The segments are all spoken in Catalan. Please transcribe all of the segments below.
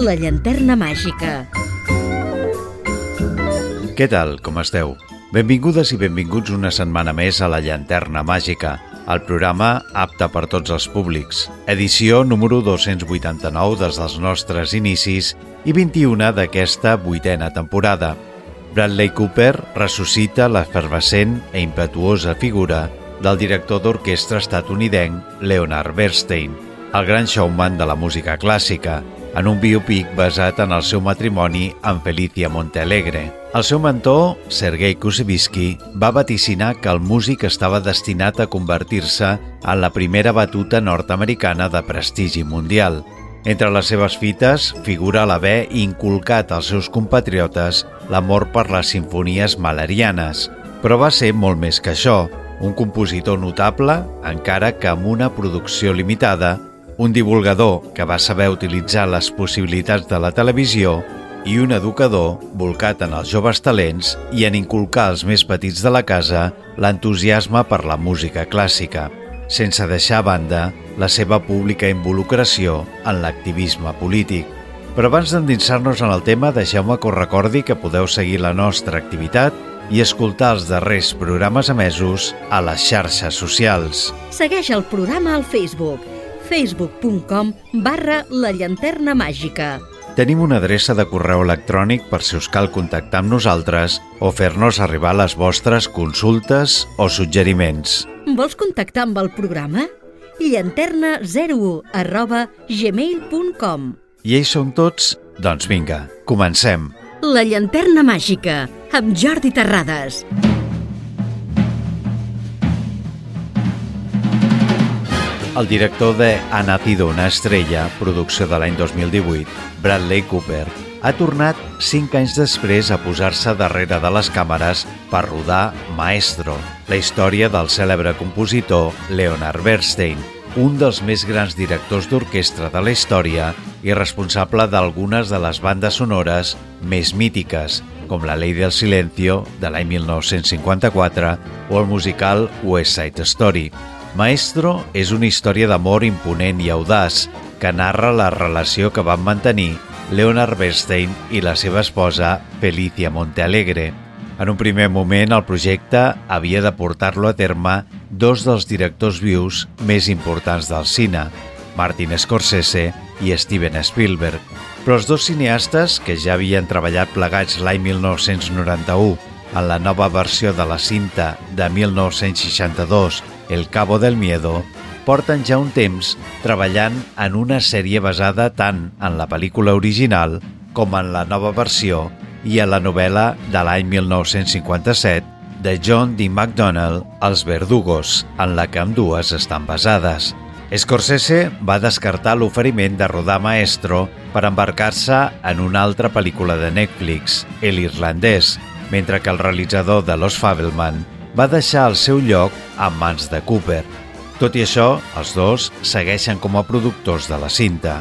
La llanterna màgica. Què tal, com esteu? Benvingudes i benvinguts una setmana més a La llanterna màgica, el programa apte per tots els públics. Edició número 289 des dels nostres inicis i 21 d'aquesta vuitena temporada. Bradley Cooper ressuscita l'efervescent e impetuosa figura del director d'orquestra estatunidenc Leonard Bernstein, el gran showman de la música clàssica, en un biopic basat en el seu matrimoni amb Felicia Montealegre. El seu mentor, Sergei Kusevitsky, va vaticinar que el músic estava destinat a convertir-se en la primera batuta nord-americana de prestigi mundial. Entre les seves fites figura l'haver inculcat als seus compatriotes l'amor per les sinfonies malerianes, però va ser molt més que això, un compositor notable, encara que amb una producció limitada, un divulgador que va saber utilitzar les possibilitats de la televisió i un educador volcat en els joves talents i en inculcar als més petits de la casa l'entusiasme per la música clàssica, sense deixar a banda la seva pública involucració en l'activisme polític. Però abans d'endinsar-nos en el tema, deixeu-me que us recordi que podeu seguir la nostra activitat i escoltar els darrers programes emesos a les xarxes socials. Segueix el programa al Facebook facebook.com barra la llanterna màgica. Tenim una adreça de correu electrònic per si us cal contactar amb nosaltres o fer-nos arribar les vostres consultes o suggeriments. Vols contactar amb el programa? llanterna01 arroba gmail.com I ells són tots? Doncs vinga, comencem. La llanterna màgica, amb Jordi Terrades. El director de Ha nacido una estrella, producció de l'any 2018, Bradley Cooper, ha tornat cinc anys després a posar-se darrere de les càmeres per rodar Maestro, la història del cèlebre compositor Leonard Bernstein, un dels més grans directors d'orquestra de la història i responsable d'algunes de les bandes sonores més mítiques, com La Ley del Silencio, de l'any 1954, o el musical West Side Story. Maestro és una història d'amor imponent i audaç que narra la relació que van mantenir Leonard Bernstein i la seva esposa Felicia Montealegre. En un primer moment, el projecte havia de portar-lo a terme dos dels directors vius més importants del cine, Martin Scorsese i Steven Spielberg. Però els dos cineastes, que ja havien treballat plegats l'any 1991 en la nova versió de la cinta de 1962, El Cabo del Miedo, porten ja un temps treballant en una sèrie basada tant en la pel·lícula original com en la nova versió i en la novel·la de l'any 1957 de John D. MacDonald, Els Verdugos, en la que amb dues estan basades. Scorsese va descartar l'oferiment de rodar Maestro per embarcar-se en una altra pel·lícula de Netflix, El Irlandès, mentre que el realitzador de Los Fabelman va deixar el seu lloc en mans de Cooper. Tot i això, els dos segueixen com a productors de la cinta.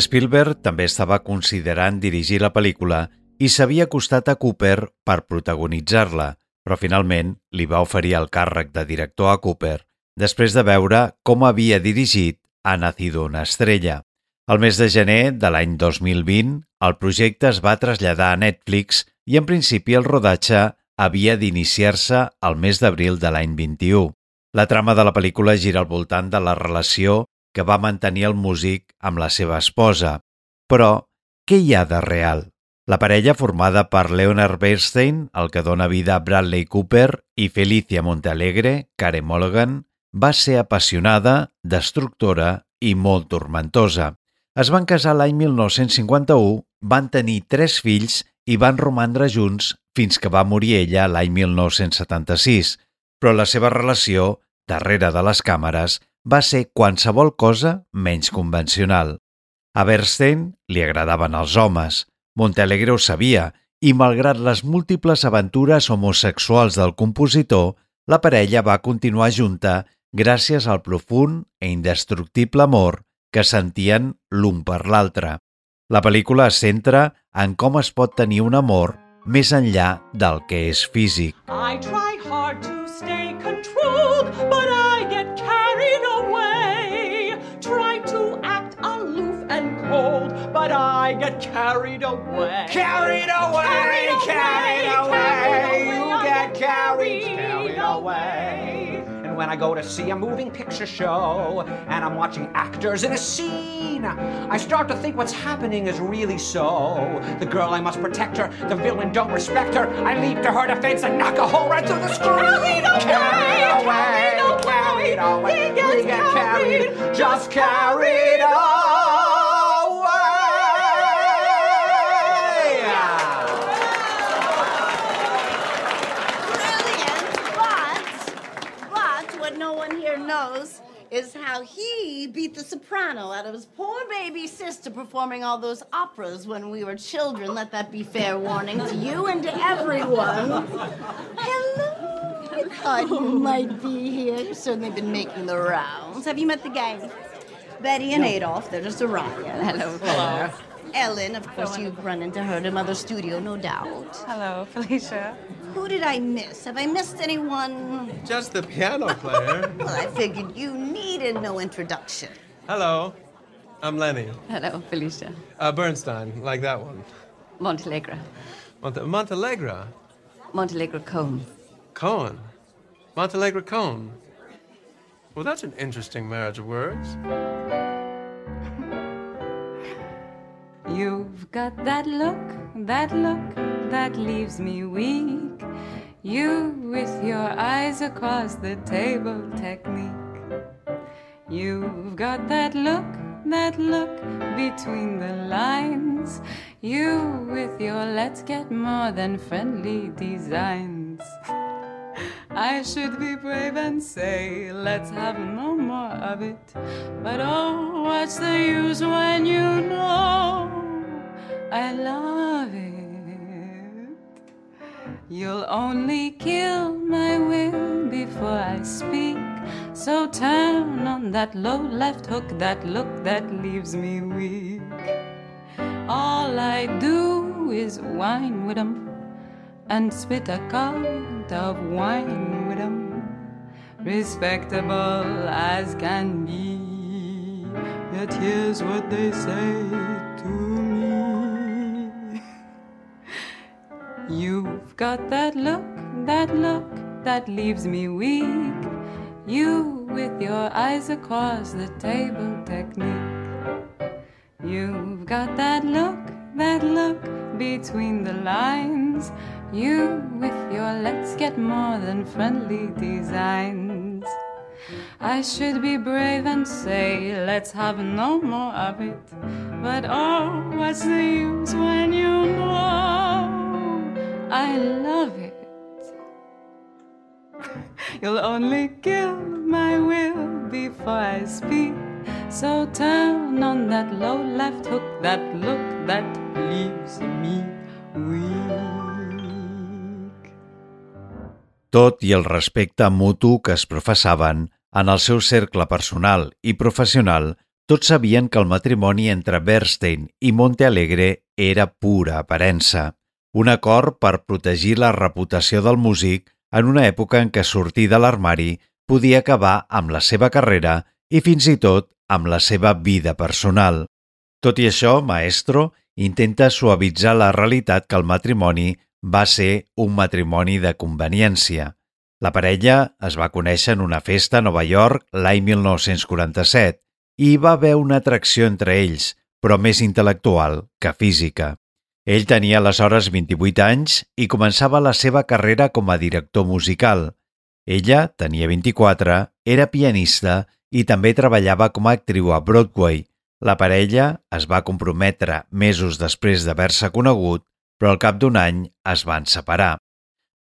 Spielberg també estava considerant dirigir la pel·lícula i s'havia acostat a Cooper per protagonitzar-la, però finalment li va oferir el càrrec de director a Cooper després de veure com havia dirigit a Nacido una estrella. El mes de gener de l'any 2020, el projecte es va traslladar a Netflix i en principi el rodatge havia d'iniciar-se al mes d'abril de l'any 21. La trama de la pel·lícula gira al voltant de la relació que va mantenir el músic amb la seva esposa. Però, què hi ha de real? La parella formada per Leonard Bernstein, el que dona vida a Bradley Cooper, i Felicia Montalegre, Karen Mulligan, va ser apassionada, destructora i molt tormentosa. Es van casar l'any 1951, van tenir tres fills i van romandre junts fins que va morir ella l'any 1976, però la seva relació, darrere de les càmeres, va ser qualsevol cosa menys convencional. A Bernstein li agradaven els homes, Montalegre ho sabia, i malgrat les múltiples aventures homosexuals del compositor, la parella va continuar junta gràcies al profund e indestructible amor que sentien l'un per l'altre. La pel·lícula es centra en com es pot tenir un amor més enllà del que és físic. I try hard to stay controlled, but I I get carried away. Carried away, carried away, carried away. Carried away. you get carried, carried away. And when I go to see a moving picture show and I'm watching actors in a scene, I start to think what's happening is really so. The girl, I must protect her. The villain, don't respect her. I leap to her defense and knock a hole right through the screen. Carried away, carried away, carried away. He gets we get carried, carried, just carried away. Knows is how he beat the soprano out of his poor baby sister performing all those operas when we were children. Let that be fair warning to you and to everyone. Hello. I thought you oh. might be here. You've certainly been making the rounds. Have you met the gang? Betty and Adolf, they're just arriving. Hello. Hello. Ellen, of course, you've run into her at Mother Studio, no doubt. Hello, Felicia. Who did I miss? Have I missed anyone? Just the piano player. well, I figured you needed no introduction. Hello, I'm Lenny. Hello, Felicia. Uh, Bernstein, like that one. Montalegre. Monte- Montalegre? Montalegre Cohn. Cohen? Montalegre Cohn? Well, that's an interesting marriage of words. You've got that look, that look that leaves me weak. You with your eyes across the table technique. You've got that look, that look between the lines. You with your let's get more than friendly designs. I should be brave and say, let's have no more of it. But oh, what's the use when you know I love it? You'll only kill my will before I speak. So turn on that low left hook, that look that leaves me weak. All I do is whine with 'em and spit a cart of wine with 'em, respectable as can be. Yet here's what they say You've got that look, that look that leaves me weak. You with your eyes across the table technique. You've got that look, that look between the lines. You with your let's get more than friendly designs. I should be brave and say, let's have no more of it. But oh, what's the use when you You'll only kill my will before I speak. So turn on that low left hook, that look that leaves me weak. Tot i el respecte mutu que es professaven, en el seu cercle personal i professional tots sabien que el matrimoni entre Bernstein i Montealegre era pura aparença, un acord per protegir la reputació del músic en una època en què sortir de l'armari podia acabar amb la seva carrera i fins i tot amb la seva vida personal. Tot i això, Maestro intenta suavitzar la realitat que el matrimoni va ser un matrimoni de conveniència. La parella es va conèixer en una festa a Nova York l'any 1947 i hi va haver una atracció entre ells, però més intel·lectual que física. Ell tenia aleshores 28 anys i començava la seva carrera com a director musical. Ella tenia 24, era pianista i també treballava com a actriu a Broadway. La parella es va comprometre mesos després d'haver-se conegut, però al cap d'un any es van separar.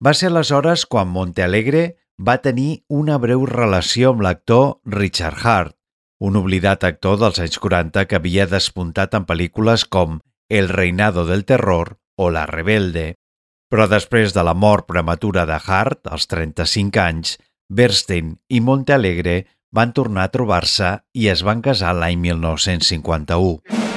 Va ser aleshores quan Montealegre va tenir una breu relació amb l'actor Richard Hart, un oblidat actor dels anys 40 que havia despuntat en pel·lícules com El reinado del terror o La rebelde. Però després de la mort prematura de Hart, als 35 anys, Bernstein i Montealegre van tornar a trobar-se i es van casar l'any 1951.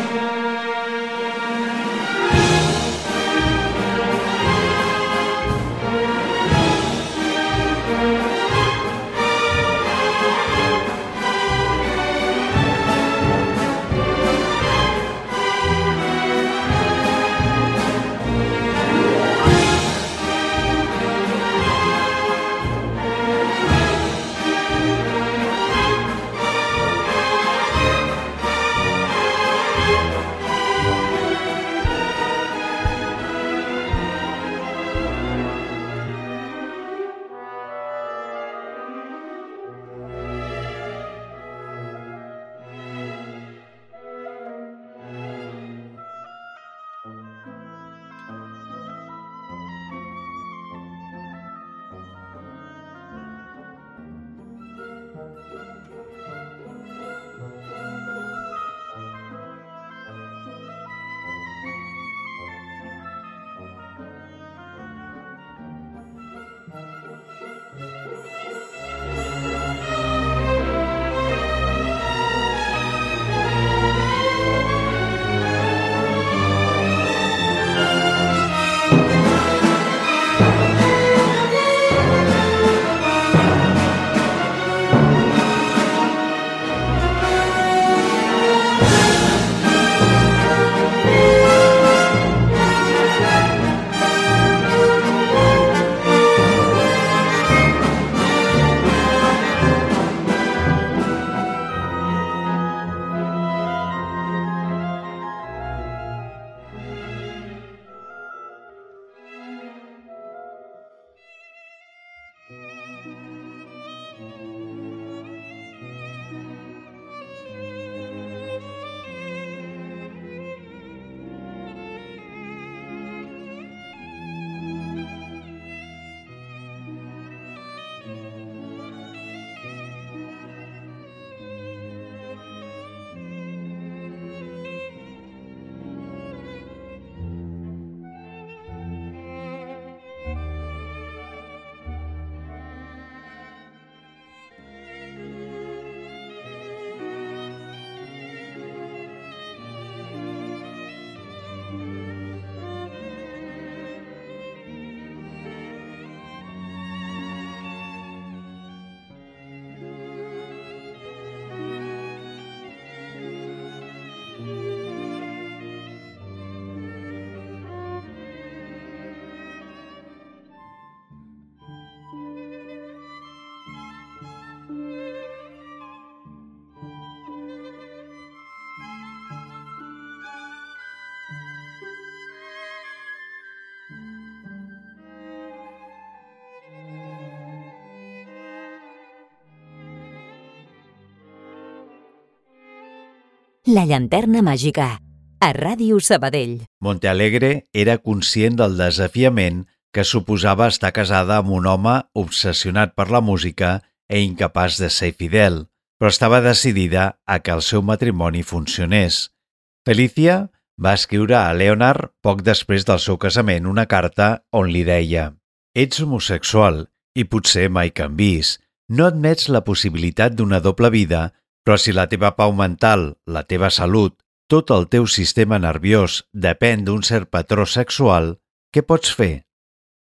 La llanterna màgica, a Ràdio Sabadell. Montealegre era conscient del desafiament que suposava estar casada amb un home obsessionat per la música e incapaç de ser fidel, però estava decidida a que el seu matrimoni funcionés. Felicia va escriure a Leonard poc després del seu casament una carta on li deia «Ets homosexual i potser mai canvis. No admets la possibilitat d'una doble vida Però si la teva pau mental, la teva salut, tot el teu sistema nerviós depèn d'un cert patró sexual, què pots fer?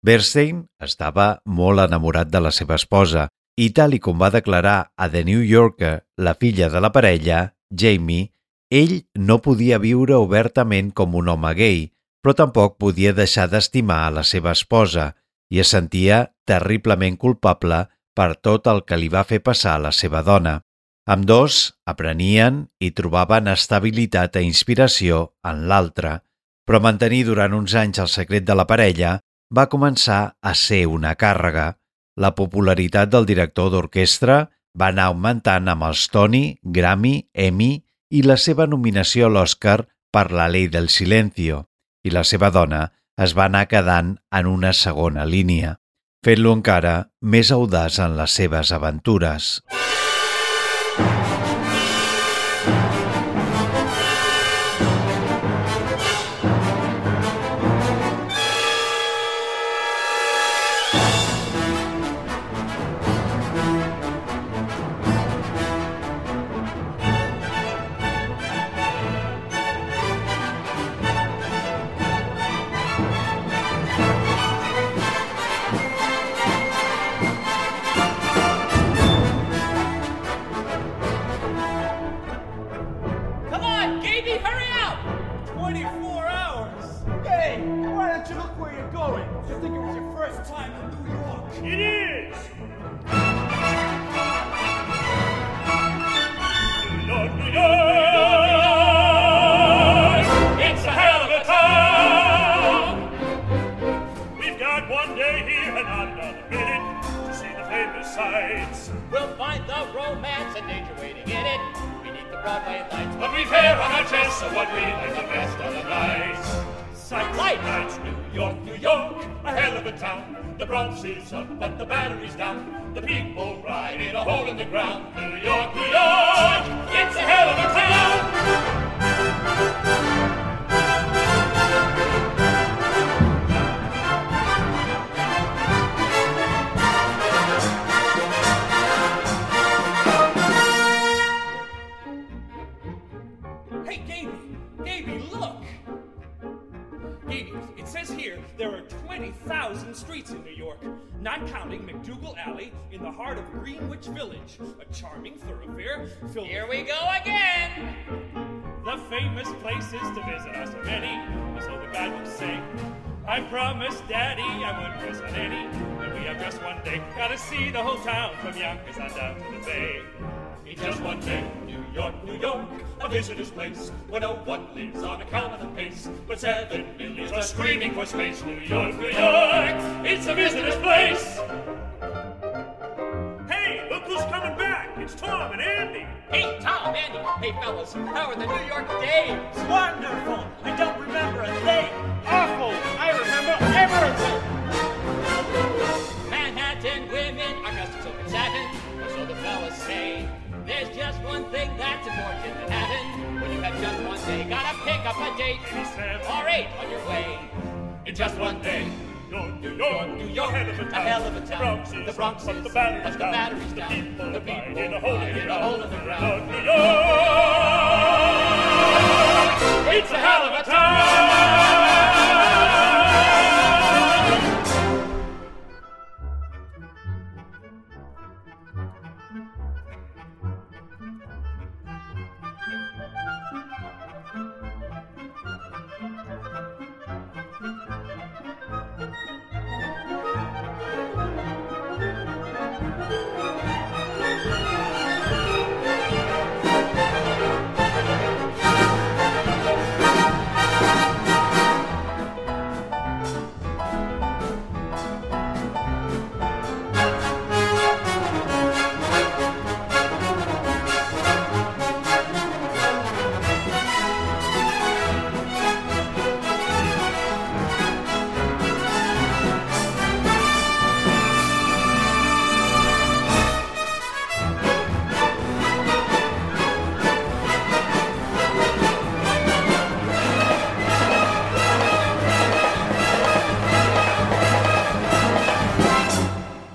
Bernstein estava molt enamorat de la seva esposa i tal i com va declarar a The New Yorker la filla de la parella, Jamie, ell no podia viure obertament com un home gay, però tampoc podia deixar d'estimar a la seva esposa i es sentia terriblement culpable per tot el que li va fer passar a la seva dona. Amb dos aprenien i trobaven estabilitat i inspiració en l'altre, però mantenir durant uns anys el secret de la parella va començar a ser una càrrega. La popularitat del director d'orquestra va anar augmentant amb els Tony, Grammy, Emmy i la seva nominació a l'Oscar per La Ley del Silencio, i la seva dona es va anar quedant en una segona línia, fent-lo encara més audaç en les seves aventures. Thank you. The people ride in a hole in the ground. Filled Here with we go again! the famous places to visit are so many, or so the guidebooks say. I promised Daddy I wouldn't miss on any, and we have just one day. Gotta see the whole town from Yonkers on down to the Bay. In just one day, New York, New York, a visitor's place where no one lives on account of the pace, but seven millions are screaming for space. New York, New York, it's a visitor's place. Hey, look who's coming back! It's Tom and Andy. Hey, Tom, Andy, hey, fellas, how are the New York days? Wonderful! I don't remember a thing. Awful! I remember everything. Manhattan women are dressed in silk and satin, or so the fellas say. There's just one thing that's important in Manhattan. When you have just one day, gotta pick up a date. Seven. Or eight on your way. In just one day. York, New York, New York, a hell of a a town. hell of a town. The Bronx is, The Bronx up, is, the battery's but the down. battery's the people The people in a hole in the a hole in the ground. New York, it's a hell of a town.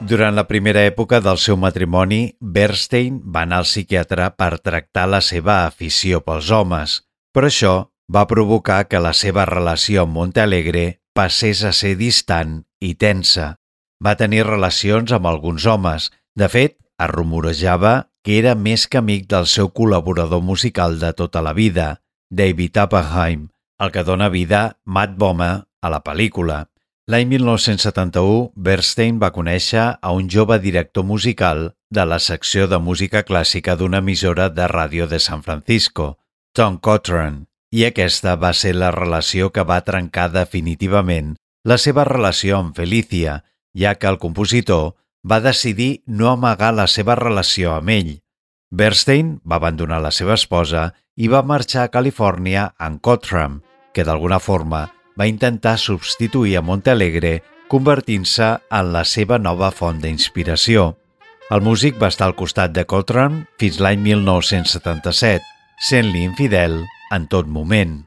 Durant la primera època del seu matrimoni, Bernstein va anar al psiquiatre per tractar la seva afició pels homes, però això va provocar que la seva relació amb Montalegre passés a ser distant i tensa. Va tenir relacions amb alguns homes. De fet, es rumorejava que era més que amic del seu col·laborador musical de tota la vida, David Oppenheim, el que dona vida Matt Bomer a la pel·lícula. L'any 1971, Bernstein va conèixer a un jove director musical de la secció de música clàssica d'una emissora de ràdio de San Francisco, Tom Cochran, i aquesta va ser la relació que va trencar definitivament la seva relació amb Felicia, ja que el compositor va decidir no amagar la seva relació amb ell. Bernstein va abandonar la seva esposa i va marxar a Califòrnia amb Cottram, que d'alguna forma va intentar substituir a Montalegre convertint-se en la seva nova font d'inspiració. El músic va estar al costat de Coltrane fins l'any 1977, sent-li infidel en tot moment.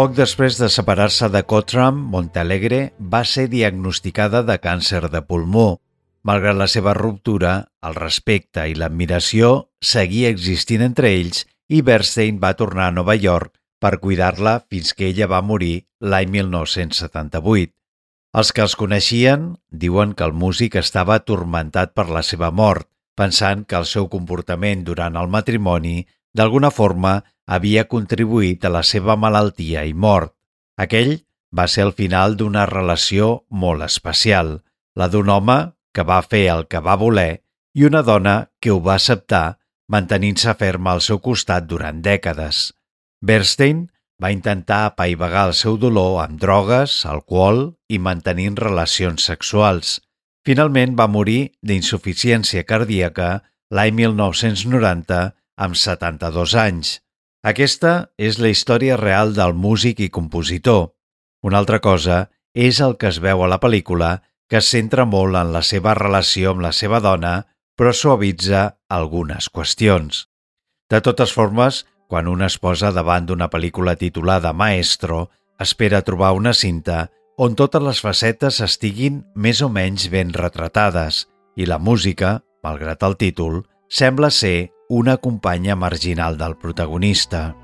Poc després de separar-se de Cotram, Montalegre va ser diagnosticada de càncer de pulmó. Malgrat la seva ruptura, el respecte i l'admiració seguia existint entre ells i Bernstein va tornar a Nova York per cuidar-la fins que ella va morir l'any 1978. Els que els coneixien diuen que el músic estava atormentat per la seva mort, pensant que el seu comportament durant el matrimoni d'alguna forma havia contribuït a la seva malaltia i mort. Aquell va ser el final d'una relació molt especial, la d'un home que va fer el que va voler i una dona que ho va acceptar mantenint-se ferma al seu costat durant dècades. Bernstein va intentar apaivagar el seu dolor amb drogues, alcohol i mantenint relacions sexuals. Finalment va morir d'insuficiència cardíaca l'any 1990 amb 72 anys. Aquesta és la història real del músic i compositor. Una altra cosa és el que es veu a la pel·lícula, que es centra molt en la seva relació amb la seva dona, però suavitza algunes qüestions. De totes formes, quan un es posa davant d'una pel·lícula titulada Maestro, espera trobar una cinta on totes les facetes estiguin més o menys ben retratades i la música, malgrat el títol, sembla ser una companya marginal del protagonista.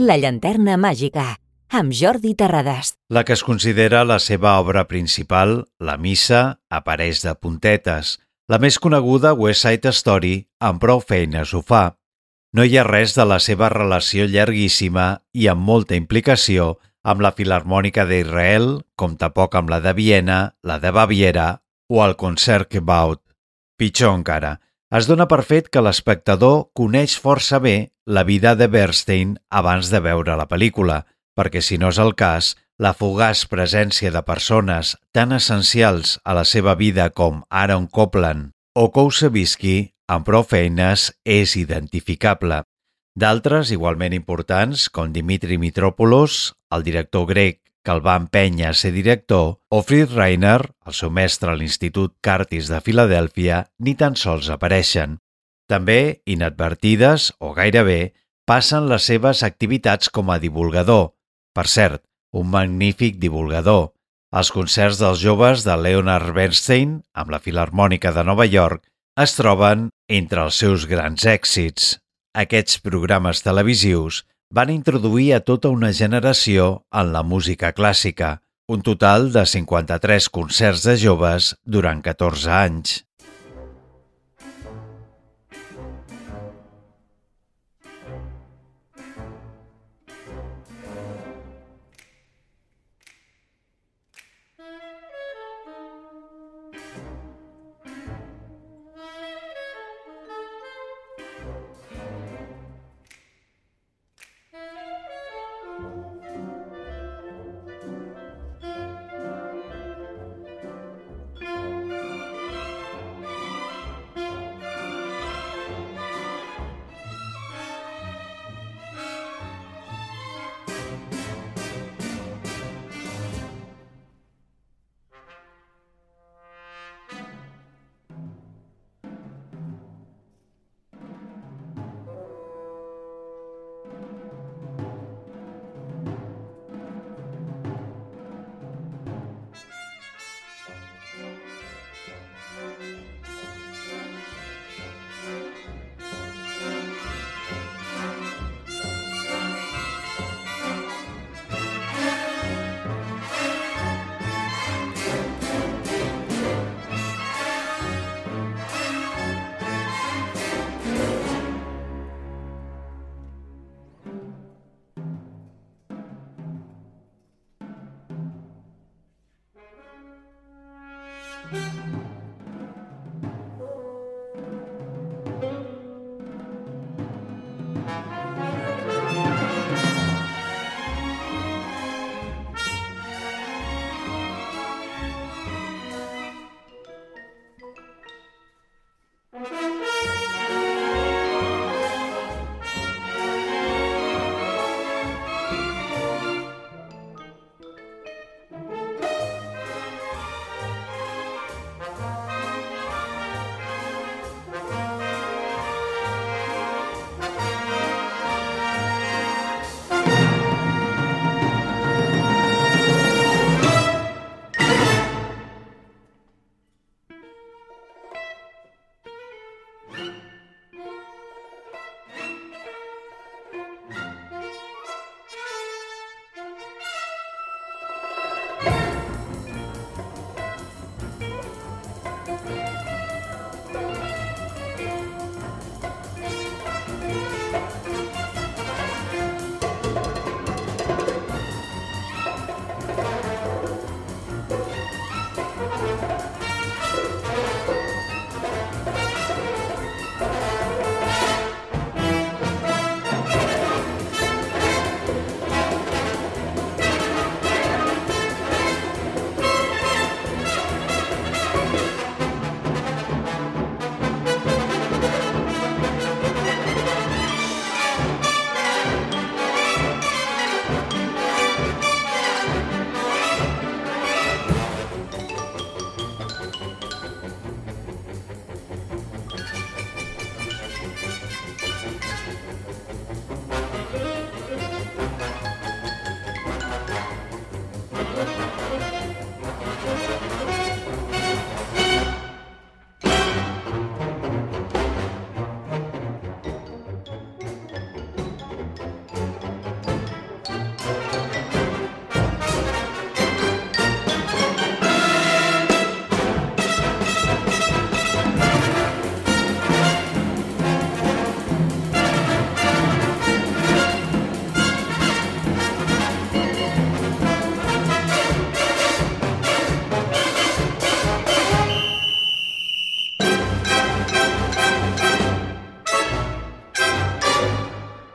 La llanterna màgica, amb Jordi Terrades. La que es considera la seva obra principal, La missa, apareix de puntetes. La més coneguda, West Side Story, amb prou feines ho fa. No hi ha res de la seva relació llarguíssima i amb molta implicació amb la Filarmònica d'Israel, com tampoc amb la de Viena, la de Baviera o el Concertgebouw. Pitjor encara, es dona per fet que l'espectador coneix força bé la vida de Bernstein abans de veure la pel·lícula, perquè si no és el cas, la fugaç presència de persones tan essencials a la seva vida com Aaron Copland o Koussevitzky amb prou feines és identificable. D'altres, igualment importants, com Dimitri Mitropoulos, el director grec que el va empènyer a ser director, o Fritz Reiner, el seu mestre a l'Institut Curtis de Filadèlfia, ni tan sols apareixen. També, inadvertides o gairebé, passen les seves activitats com a divulgador. Per cert, un magnífic divulgador. Els concerts dels joves de Leonard Bernstein, amb la Filarmònica de Nova York, es troben entre els seus grans èxits. Aquests programes televisius van introduir a tota una generació en la música clàssica, un total de 53 concerts de joves durant 14 anys.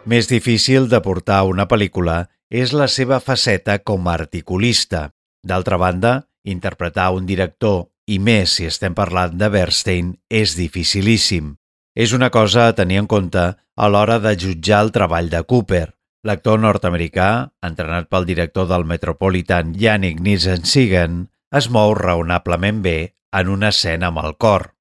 Més difícil de portar una pel·lícula és la seva faceta com a articulista. D'altra banda, interpretar un director, i més si estem parlant de Bernstein, és dificilíssim. És una cosa a tenir en compte a l'hora de jutjar el treball de Cooper. L'actor nord-americà, entrenat pel director del Metropolitan Yannick Nissen-Siegen, es mou raonablement bé en una escena amb el cor.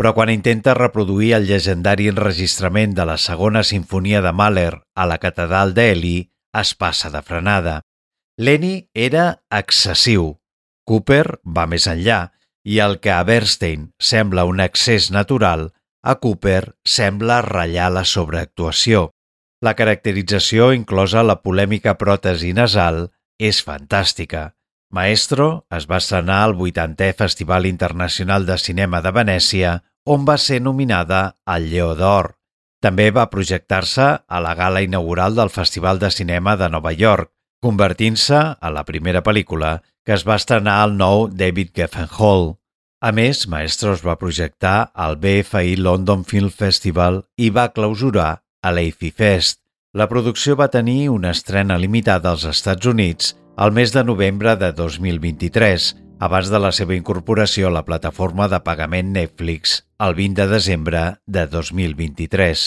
Però quan intenta reproduir el llegendari enregistrament de la segona sinfonia de Mahler a la catedral d'Eli, es passa de frenada. Lenny era excessiu. Cooper va més enllà i el que a Bernstein sembla un excés natural, a Cooper sembla ratllar la sobreactuació. La caracterització, inclosa la polèmica pròtesi nasal, és fantàstica. Maestro es va estrenar al 80è Festival Internacional de Cinema de Venècia, on va ser nominada al Lleó d'Or. També va projectar-se a la gala inaugural del Festival de Cinema de Nova York, convertint-se a la primera pel·lícula que es va estrenar al nou David Geffen Hall. A més, Maestro es va projectar al BFI London Film Festival i va clausurar a l'AFI Fest. La producció va tenir una estrena limitada als Estats Units al mes de novembre de 2023, abans de la seva incorporació a la plataforma de pagament Netflix el 20 de desembre de 2023.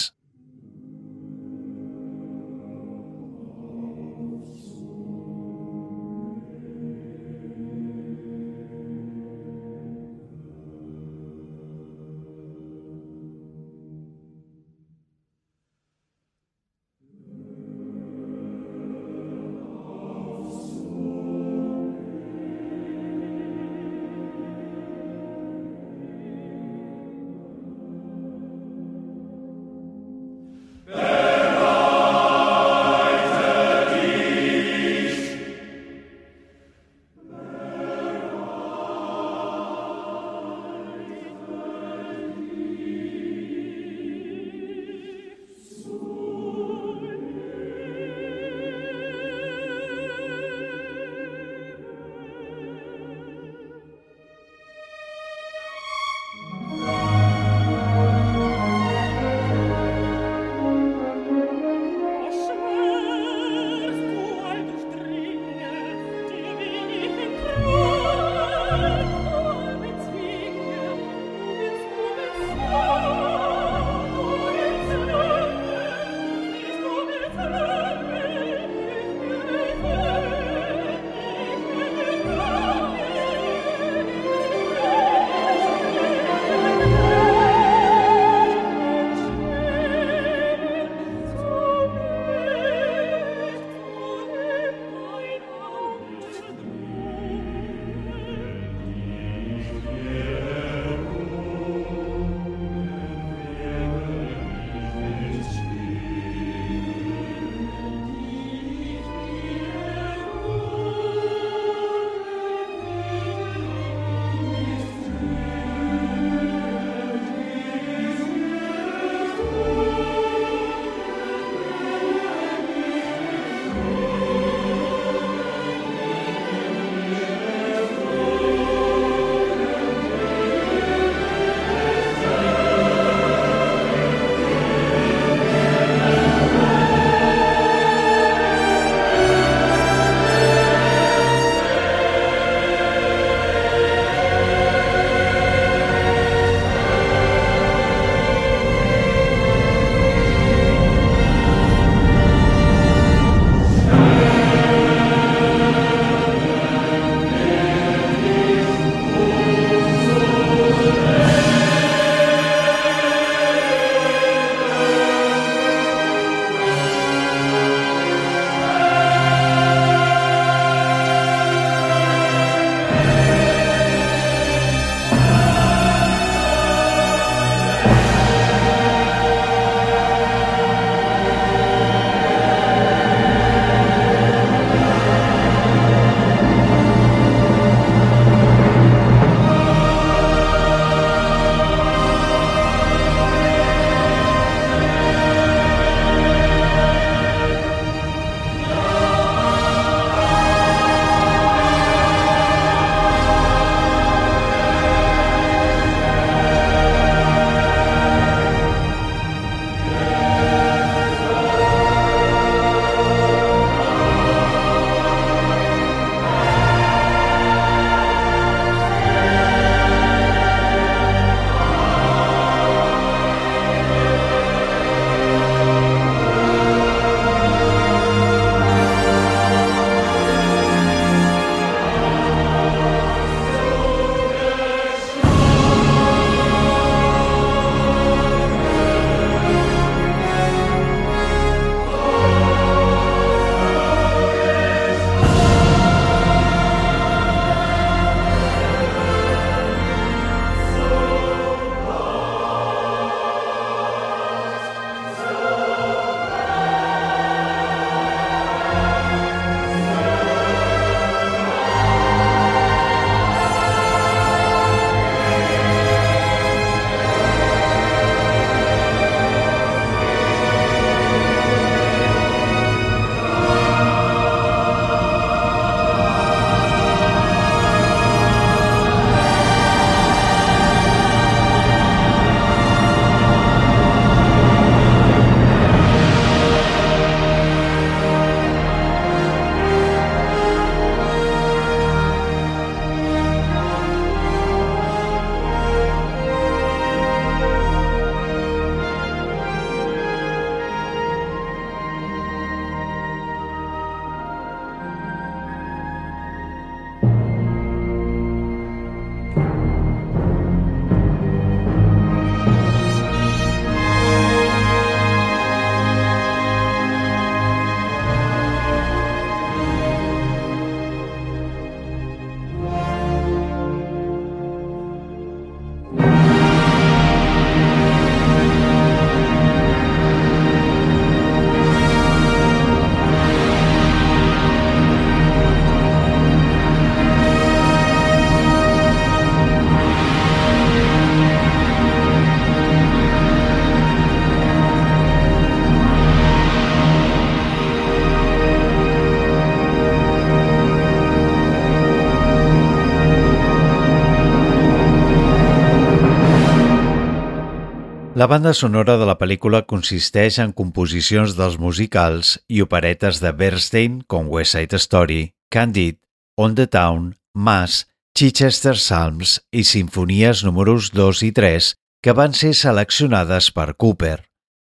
La banda sonora de la pel·lícula consisteix en composicions dels musicals i operetes de Bernstein com West Side Story, Candid, On the Town, Mass, Chichester Psalms i sinfonies números 2 i 3 que van ser seleccionades per Cooper.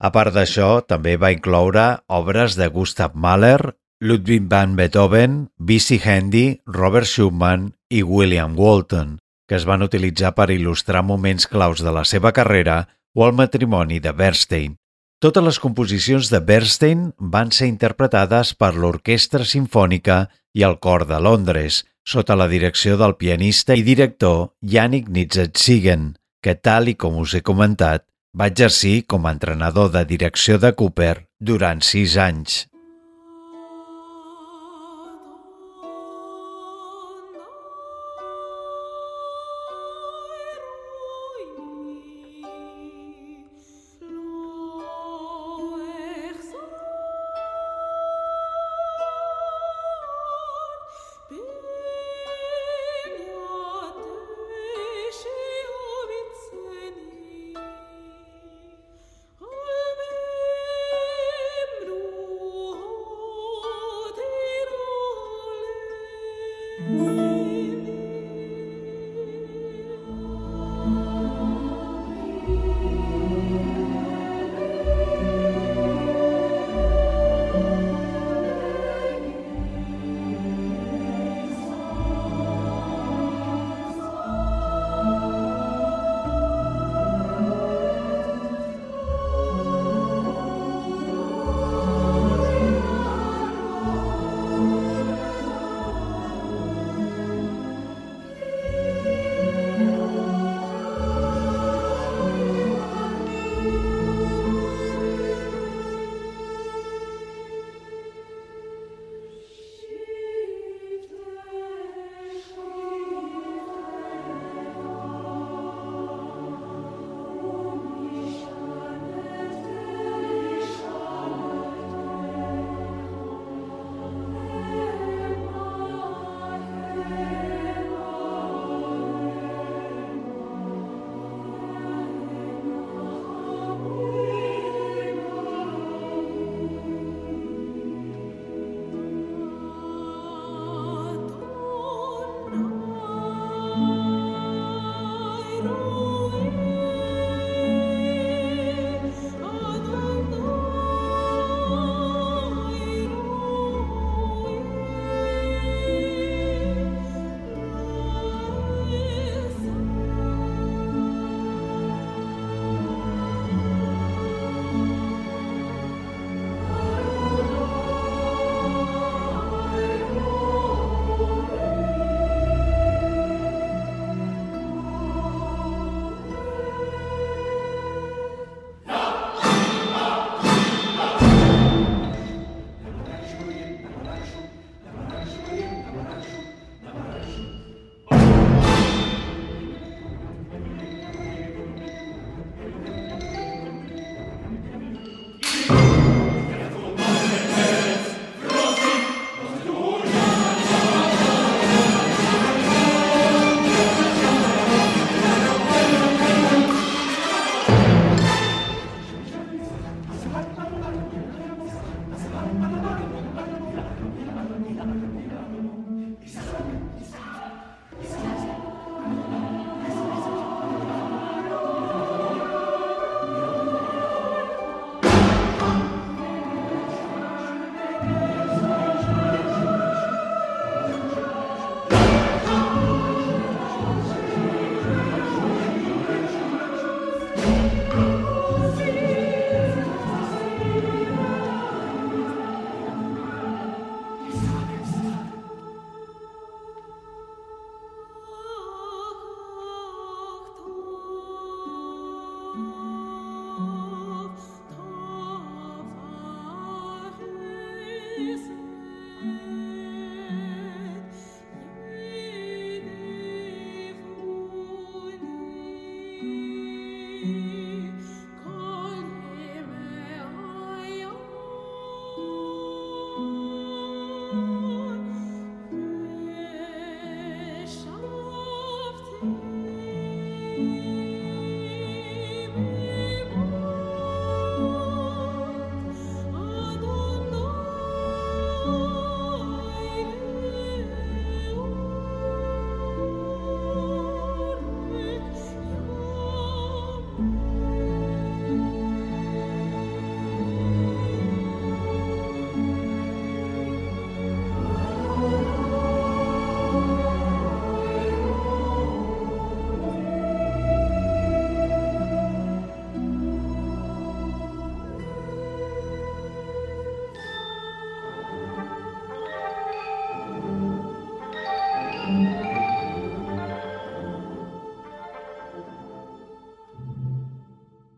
A part d'això, també va incloure obres de Gustav Mahler, Ludwig van Beethoven, B.C. Handy, Robert Schumann i William Walton, que es van utilitzar per il·lustrar moments claus de la seva carrera o el matrimoni de Bernstein. Totes les composicions de Bernstein van ser interpretades per l'Orquestra Simfònica i el Cor de Londres, sota la direcció del pianista i director Yannick Nitzetsigen, que, tal i com us he comentat, va exercir com a entrenador de direcció de Cooper durant sis anys.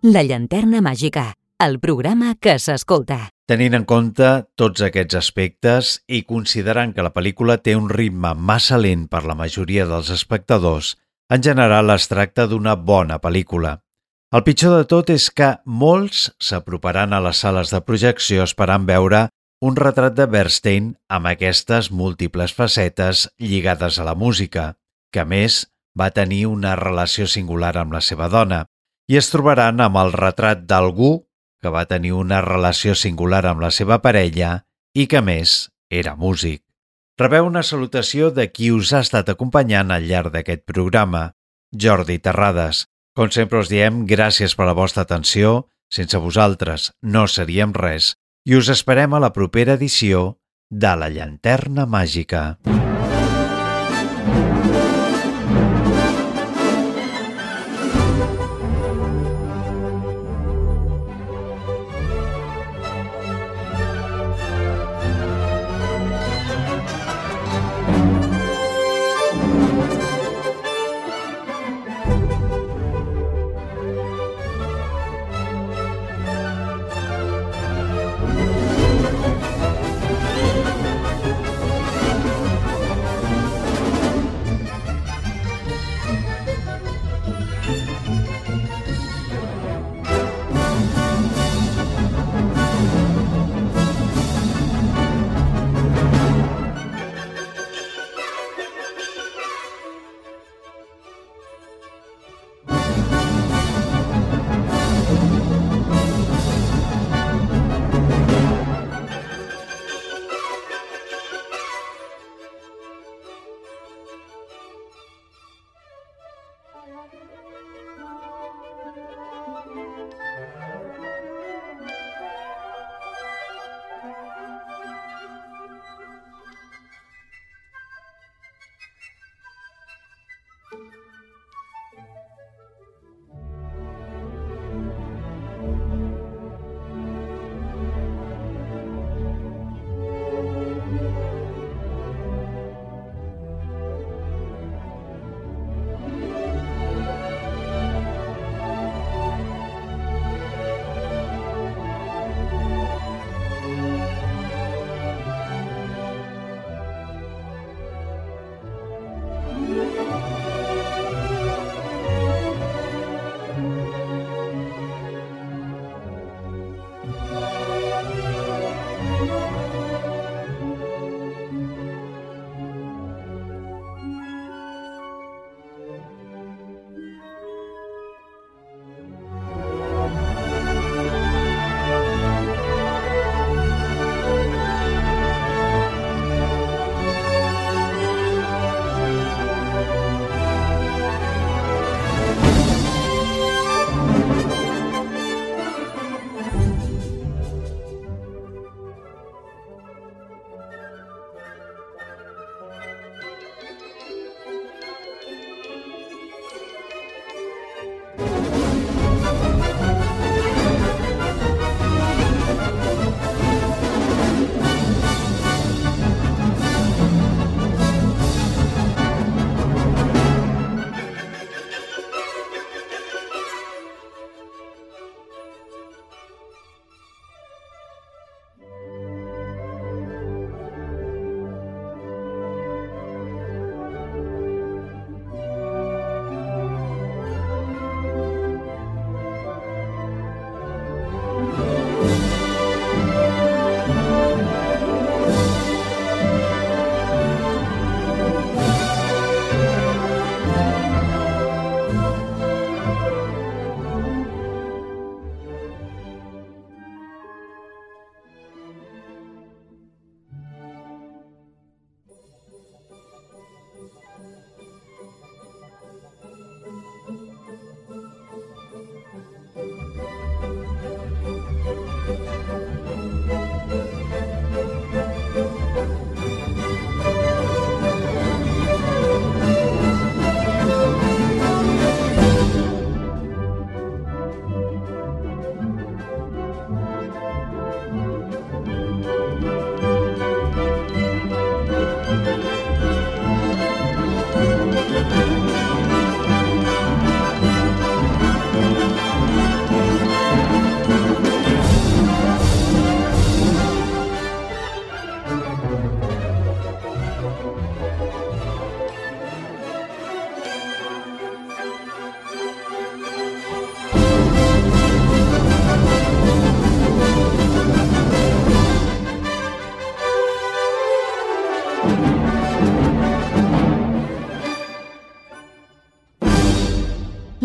La llanterna màgica, el programa que s'escolta. Tenint en compte tots aquests aspectes i considerant que la pel·lícula té un ritme massa lent per la majoria dels espectadors, en general es tracta d'una bona pel·lícula. El pitjor de tot és que molts s'aproparan a les sales de projecció esperant veure un retrat de Bernstein amb aquestes múltiples facetes lligades a la música, que a més va tenir una relació singular amb la seva dona, i es trobaran amb el retrat d'algú que va tenir una relació singular amb la seva parella i que, més, era músic. Rebeu una salutació de qui us ha estat acompanyant al llarg d'aquest programa, Jordi Terrades. Com sempre us diem, gràcies per la vostra atenció. Sense vosaltres no seríem res i us esperem a la propera edició de La Llanterna Màgica.